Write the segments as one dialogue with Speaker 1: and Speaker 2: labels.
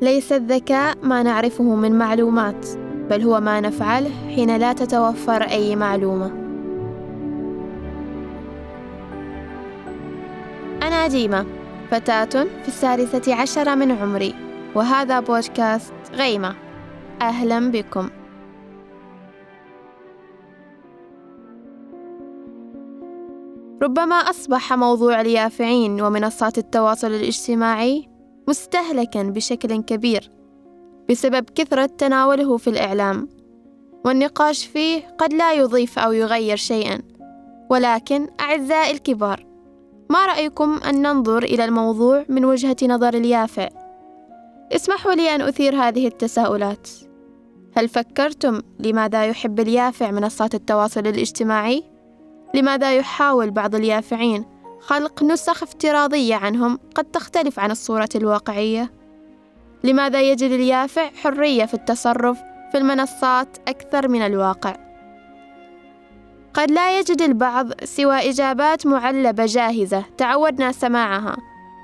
Speaker 1: ليس الذكاء ما نعرفه من معلومات بل هو ما نفعله حين لا تتوفر أي معلومة. أنا ديمة فتاة في الثالثة عشرة من عمري وهذا بودكاست غيمة. أهلا بكم. ربما أصبح موضوع اليافعين ومنصات التواصل الاجتماعي مستهلكا بشكل كبير بسبب كثرة تناوله في الإعلام والنقاش فيه قد لا يضيف أو يغير شيئا ولكن أعزائي الكبار ما رأيكم أن ننظر إلى الموضوع من وجهة نظر اليافع؟ اسمحوا لي أن أثير هذه التساؤلات هل فكرتم لماذا يحب اليافع منصات التواصل الاجتماعي؟ لماذا يحاول بعض اليافعين خلق نسخ افتراضية عنهم قد تختلف عن الصورة الواقعية؟ لماذا يجد اليافع حرية في التصرف في المنصات أكثر من الواقع؟ قد لا يجد البعض سوى إجابات معلبة جاهزة تعودنا سماعها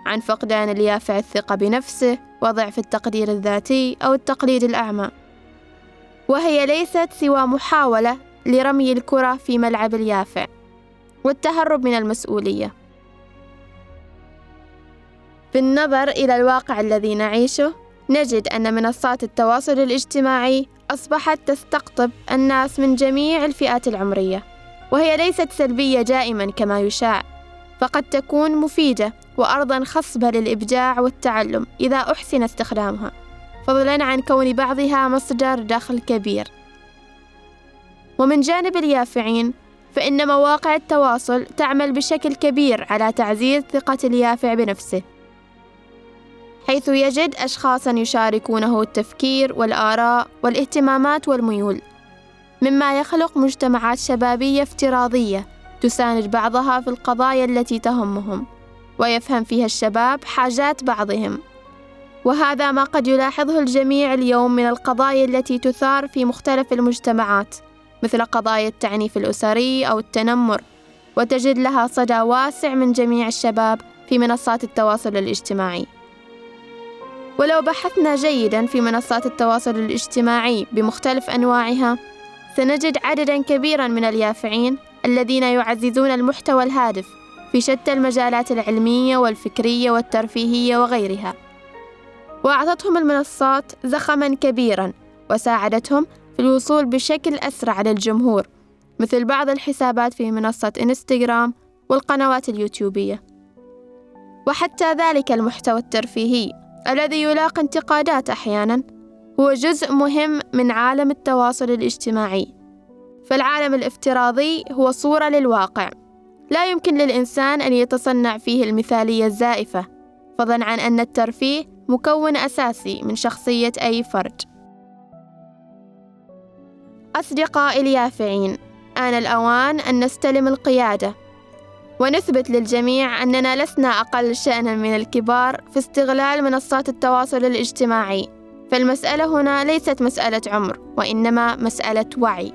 Speaker 1: عن فقدان اليافع الثقة بنفسه وضعف التقدير الذاتي أو التقليد الأعمى وهي ليست سوى محاولة لرمي الكرة في ملعب اليافع والتهرب من المسؤولية بالنظر إلى الواقع الذي نعيشه. نجد أن منصات التواصل الاجتماعي أصبحت تستقطب الناس من جميع الفئات العمرية وهي ليست سلبية دائما كما يشاع فقد تكون مفيدة وأرضا خصبة للإبداع والتعلم إذا أحسن استخدامها. فضلا عن كون بعضها مصدر دخل كبير. ومن جانب اليافعين فإن مواقع التواصل تعمل بشكل كبير على تعزيز ثقة اليافع بنفسه. حيث يجد أشخاصا يشاركونه التفكير والآراء والاهتمامات والميول مما يخلق مجتمعات شبابية افتراضية تساند بعضها في القضايا التي تهمهم ويفهم فيها الشباب حاجات بعضهم. وهذا ما قد يلاحظه الجميع اليوم من القضايا التي تثار في مختلف المجتمعات مثل قضايا التعنيف الأسري أو التنمر وتجد لها صدى واسع من جميع الشباب في منصات التواصل الاجتماعي. ولو بحثنا جيدا في منصات التواصل الاجتماعي بمختلف أنواعها سنجد عددا كبيرا من اليافعين الذين يعززون المحتوى الهادف في شتى المجالات العلمية والفكرية والترفيهية وغيرها. وأعطتهم المنصات زخما كبيرا وساعدتهم في الوصول بشكل أسرع للجمهور مثل بعض الحسابات في منصة إنستغرام والقنوات اليوتيوبية. وحتى ذلك المحتوى الترفيهي. الذي يلاقي انتقادات أحيانا هو جزء مهم من عالم التواصل الاجتماعي. فالعالم الافتراضي هو صورة للواقع. لا يمكن للإنسان أن يتصنع فيه المثالية الزائفة فضلا عن أن الترفيه مكون أساسي من شخصية أي فرد. أصدقائي اليافعين آن الأوان أن نستلم القيادة. ونثبت للجميع أننا لسنا أقل شأنا من الكبار في استغلال منصات التواصل الاجتماعي. فالمسألة هنا ليست مسألة عمر وإنما مسألة وعي.